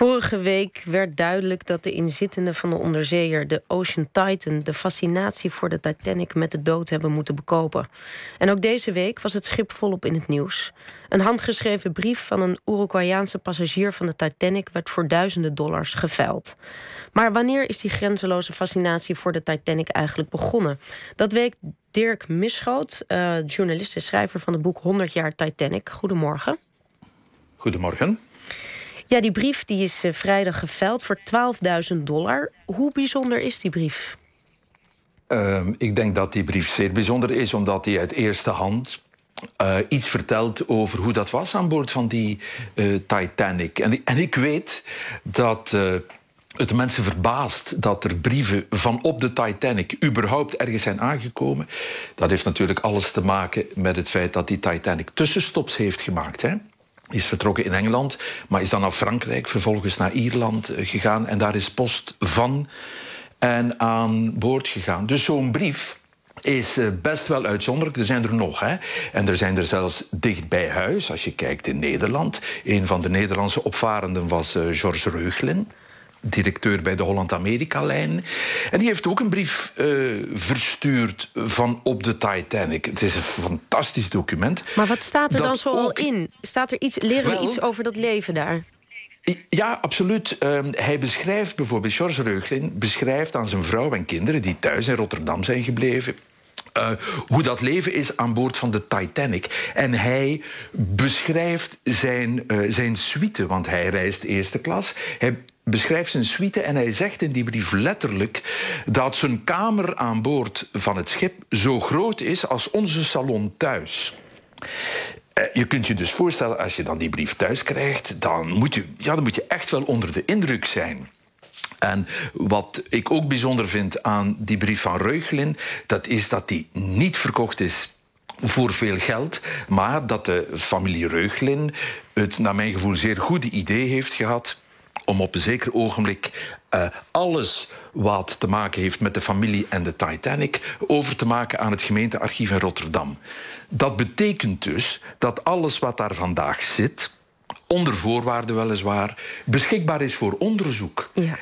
Vorige week werd duidelijk dat de inzittenden van de onderzeeër, de Ocean Titan, de fascinatie voor de Titanic met de dood hebben moeten bekopen. En ook deze week was het schip volop in het nieuws. Een handgeschreven brief van een Uruguayaanse passagier van de Titanic werd voor duizenden dollars geveild. Maar wanneer is die grenzeloze fascinatie voor de Titanic eigenlijk begonnen? Dat weet Dirk Misschoot, uh, journalist en schrijver van het boek 100 jaar Titanic. Goedemorgen. Goedemorgen. Ja, die brief die is uh, vrijdag geveild voor 12.000 dollar. Hoe bijzonder is die brief? Uh, ik denk dat die brief zeer bijzonder is, omdat hij uit eerste hand uh, iets vertelt over hoe dat was aan boord van die uh, Titanic. En, en, ik weet dat het mensen verbaast dat er brieven van op de Titanic überhaupt ergens zijn aangekomen. Dat heeft natuurlijk alles te maken met het feit dat die Titanic tussenstops heeft gemaakt. Hè? Is vertrokken in Engeland, maar is dan naar Frankrijk, vervolgens naar Ierland eh, gegaan. En daar is post van en aan boord gegaan. Dus zo'n brief is eh, best wel uitzonderlijk. Er zijn er nog, hè. En er zijn er zelfs dicht bij huis, als je kijkt in Nederland. Een van de Nederlandse opvarenden was uh, Georges Reuglin directeur bij de Holland-Amerika-lijn. En die heeft ook een brief uh, verstuurd van op de Titanic. Het is een fantastisch document. Maar wat staat er dan zoal ook... in? Staat er iets, leren we iets over dat leven daar? Ja, absoluut. Uh, hij beschrijft bijvoorbeeld, George Reuglin beschrijft aan zijn vrouw en kinderen die thuis in Rotterdam zijn gebleven. Uh, hoe dat leven is aan boord van de Titanic. En hij beschrijft zijn, uh, zijn suite, want hij reist eerste klas. Hij beschrijft zijn suite en hij zegt in die brief letterlijk dat zijn kamer aan boord van het schip zo groot is als onze salon thuis. Eh, je kunt je dus voorstellen, als je dan die brief thuis krijgt, dan moet je, ja, dan moet je echt wel onder de indruk zijn. En wat ik ook bijzonder vind aan die brief van Reuchlin, dat is dat die niet verkocht is voor veel geld, maar dat de familie Reuchlin het naar mijn gevoel zeer goede idee heeft gehad om op een zeker ogenblik uh, alles wat te maken heeft met de familie en de Titanic over te maken aan het gemeentearchief in Rotterdam. Dat betekent dus dat alles wat daar vandaag zit, onder voorwaarden weliswaar, beschikbaar is voor onderzoek. Ja.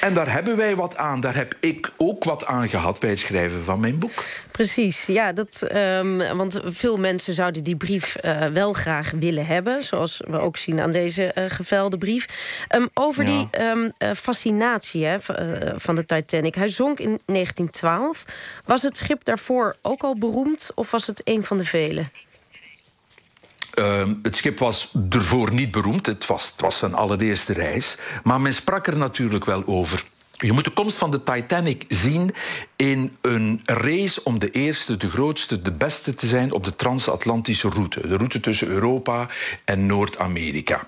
En daar hebben wij wat aan. Daar heb ik ook wat aan gehad bij het schrijven van mijn boek. Precies, ja, dat, um, want veel mensen zouden die brief uh, wel graag willen hebben. Zoals we ook zien aan deze uh, gevelde brief. Um, over ja. die um, uh, fascinatie hè, van de Titanic. Hij zonk in 1912. Was het schip daarvoor ook al beroemd of was het een van de vele? Uh, het schip was ervoor niet beroemd. Het was, het was zijn allereerste reis. Maar men sprak er natuurlijk wel over. Je moet de komst van de Titanic zien in een race om de eerste, de grootste, de beste te zijn op de transatlantische route. De route tussen Europa en Noord-Amerika.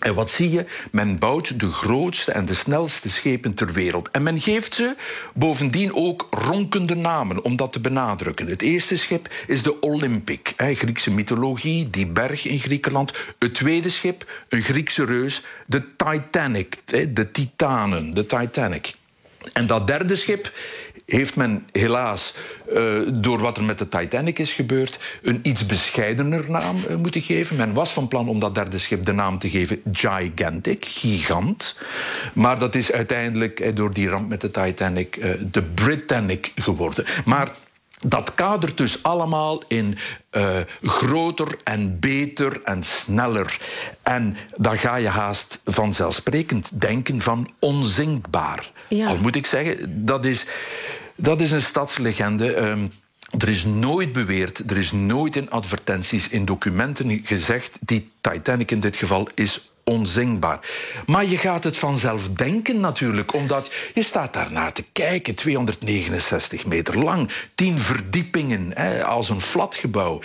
En wat zie je? Men bouwt de grootste en de snelste schepen ter wereld. En men geeft ze bovendien ook ronkende namen om dat te benadrukken. Het eerste schip is de Olympic, Griekse mythologie, die berg in Griekenland. Het tweede schip, een Griekse reus, de Titanic, hè, de Titanen, de Titanic. En dat derde schip heeft men helaas, uh, door wat er met de Titanic is gebeurd, een iets bescheidener naam uh, moeten geven. Men was van plan om dat derde schip de naam te geven Gigantic, gigant. Maar dat is uiteindelijk uh, door die ramp met de Titanic de Britannic geworden. Maar dat kadert dus allemaal in uh, groter en beter en sneller. En dan ga je haast vanzelfsprekend denken van onzinkbaar. Ja. Al moet ik zeggen, dat is, dat is een stadslegende. Um, er is nooit beweerd, er is nooit in advertenties, in documenten gezegd... die Titanic in dit geval is onzingbaar. Maar je gaat het vanzelf denken natuurlijk, omdat je staat daarnaar te kijken. 269 meter lang, 10 verdiepingen, hè, als een flatgebouw,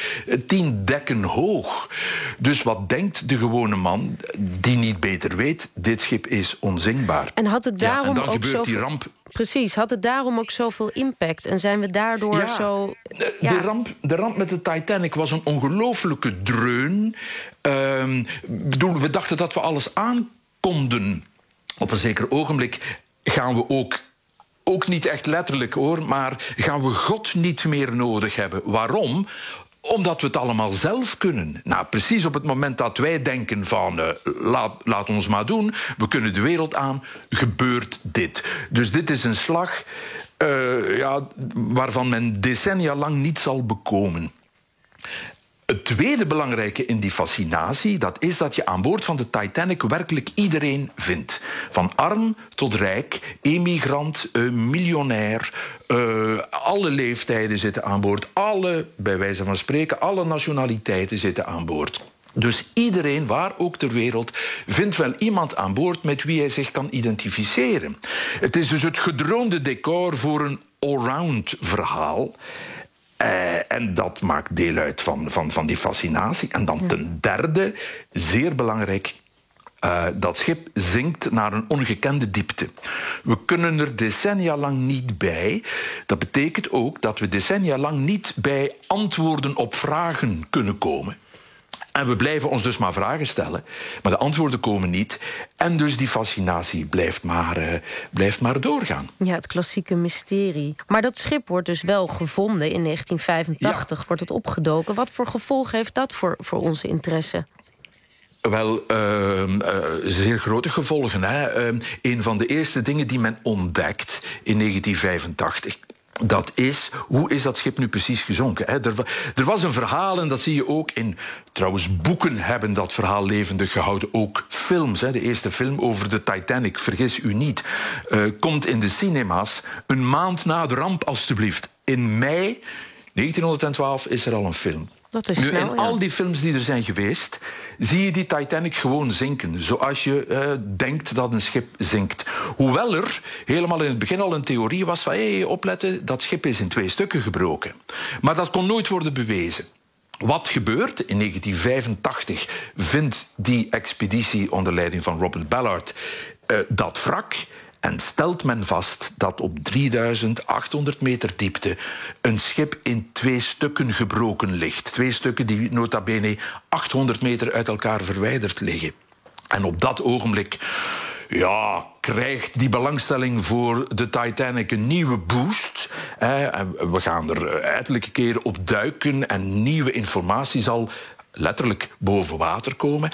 10 dekken hoog. Dus wat denkt de gewone man die niet beter weet, dit schip is onzingbaar. En had het daarom ja, en dan ook gebeurt zo die ramp Precies, had het daarom ook zoveel impact? En zijn we daardoor ja, zo. De, ja. de, ramp, de ramp met de Titanic was een ongelofelijke dreun. Uh, bedoel, we dachten dat we alles aan konden. Op een zeker ogenblik gaan we ook ook niet echt letterlijk hoor, maar gaan we God niet meer nodig hebben. Waarom? Omdat we het allemaal zelf kunnen. Nou, precies op het moment dat wij denken van uh, laat, ons maar doen, we kunnen de wereld aan, gebeurt dit. Dus dit is een slag uh, ja, waarvan men decennia lang niet zal bekomen. Het tweede belangrijke in die fascinatie, dat is dat je aan boord van de Titanic werkelijk iedereen vindt. Van arm tot rijk, emigrant, uh, miljonair, uh, alle leeftijden zitten aan boord. Alle, bij wijze van spreken, alle nationaliteiten zitten aan boord. Dus iedereen, waar ook ter wereld, vindt wel iemand aan boord met wie hij zich kan identificeren. Het is dus het gedroomde decor voor een allround verhaal. Uh, en dat maakt deel uit van, van, van die fascinatie. En dan ten derde, zeer belangrijk, uh, dat schip zinkt naar een ongekende diepte. We kunnen er decennia lang niet bij. Dat betekent ook dat we decennia lang niet bij antwoorden op vragen kunnen komen. En we blijven ons dus maar vragen stellen, maar de antwoorden komen niet. En dus die fascinatie blijft maar, uh, blijft maar doorgaan. Ja, het klassieke mysterie. Maar dat schip wordt dus wel gevonden in 1985, ja. wordt het opgedoken. Wat voor gevolgen heeft dat voor, voor onze interesse? Wel, uh, uh, zeer grote gevolgen. Hè? Uh, een van de eerste dingen die men ontdekt in 1985 dat is, hoe is dat schip nu precies gezonken? Hè? Er, er, was een verhaal, en dat zie je ook in... Trouwens, boeken hebben dat verhaal levendig gehouden. Ook films. Hè? De eerste film over de Titanic, vergis u niet... Uh, komt in de cinema's een maand na de ramp, alstublieft. In mei 1912 is er al een film. Dat is nu, snel, in ja. al die films die er zijn geweest, zie je die Titanic gewoon zinken. Zoals je uh, denkt dat een schip zinkt. Hoewel er helemaal in het begin al een theorie was van... hé, hey, opletten, dat schip is in twee stukken gebroken. Maar dat kon nooit worden bewezen. Wat gebeurt? In 1985 vindt die expeditie onder leiding van Robert Ballard uh, dat wrak... En stelt men vast dat op 3800 meter diepte een schip in twee stukken gebroken ligt. Twee stukken die nota bene 800 meter uit elkaar verwijderd liggen. En op dat ogenblik ja, krijgt die belangstelling voor de Titanic een nieuwe boost. We gaan er ettelijke keren op duiken en nieuwe informatie zal letterlijk boven water komen.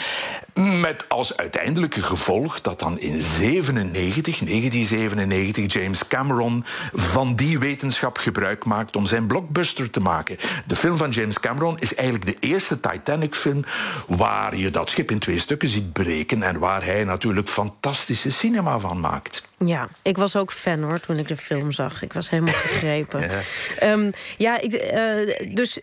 Met als uiteindelijke gevolg dat dan in 97, 1997 James Cameron van die wetenschap gebruik maakt om zijn blockbuster te maken. De film van James Cameron is eigenlijk de eerste Titanic-film waar je dat schip in twee stukken ziet breken en waar hij natuurlijk fantastische cinema van maakt. Ja, ik was ook fan hoor toen ik de film zag. Ik was helemaal gegrepen. ja, um, ja ik, uh, dus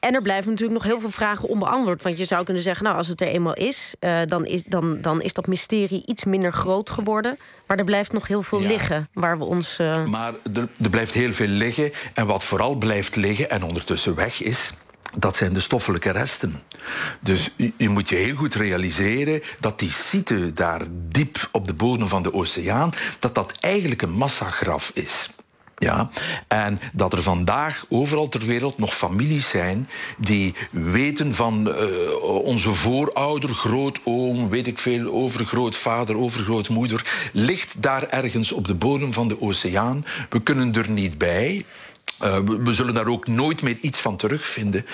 en er blijven natuurlijk nog heel veel vragen onbeantwoord. Want je zou kunnen zeggen, nou, als het er eenmaal is, uh, dan, is dan, dan is dat mysterie iets minder groot geworden. Maar er blijft nog heel veel ja. liggen waar we ons. Uh... Maar er, er blijft heel veel liggen. En wat vooral blijft liggen en ondertussen weg is. Dat zijn de stoffelijke resten. Dus je, je moet je heel goed realiseren dat die site daar diep op de bodem van de oceaan, dat dat eigenlijk een massagraf is. Ja, en dat er vandaag overal ter wereld nog families zijn die weten van uh, onze voorouder, grootoom, weet ik veel, overgrootvader, overgrootmoeder, ligt daar ergens op de bodem van de oceaan. We kunnen er niet bij. Uh, we, we, zullen daar ook nooit meer iets van terugvinden.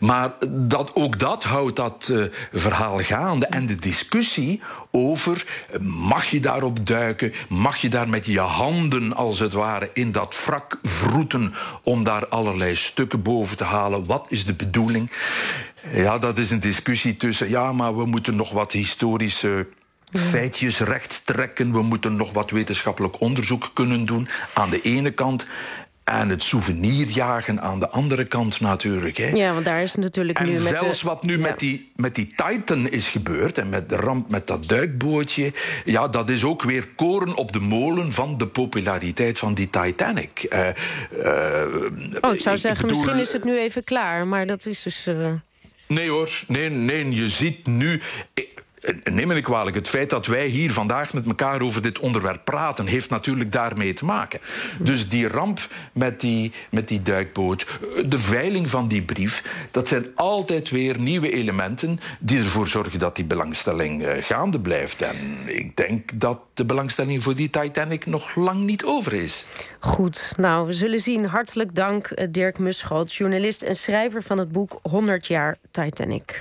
Maar dat, ook dat houdt dat uh, verhaal gaande. En de discussie over mag je daarop duiken, mag je daar met je handen als het ware in dat wrak vroeten om daar allerlei stukken boven te halen. Wat is de bedoeling? Ja, dat is een discussie tussen ja, maar we moeten nog wat historische feitjes recht trekken. We moeten nog wat wetenschappelijk onderzoek kunnen doen aan de ene kant. En het souvenirjagen aan de andere kant natuurlijk. Hè. Ja, want daar is natuurlijk en nu met zelfs de... wat nu ja. met, die, met die Titan is gebeurd... en met de ramp met dat duikbootje... ja, dat is ook weer koren op de molen van de populariteit van die Titanic. Uh, uh, oh, ik zou ik zeggen, bedoel... misschien is het nu even klaar. Maar dat is dus... Uh... Nee hoor, nee, nee, je ziet nu... neem me kwalijk, het feit dat wij hier vandaag met elkaar over dit onderwerp praten, heeft natuurlijk daarmee te maken. Dus die ramp met die, met die duikboot, de veiling van die brief, dat zijn altijd weer nieuwe elementen die ervoor zorgen dat die belangstelling eh, gaande blijft. En ik denk dat de belangstelling voor die Titanic nog lang niet over is. Goed, nou, we zullen zien. Hartelijk dank, eh, Dirk Muschoot, journalist en schrijver van het boek 100 jaar Titanic.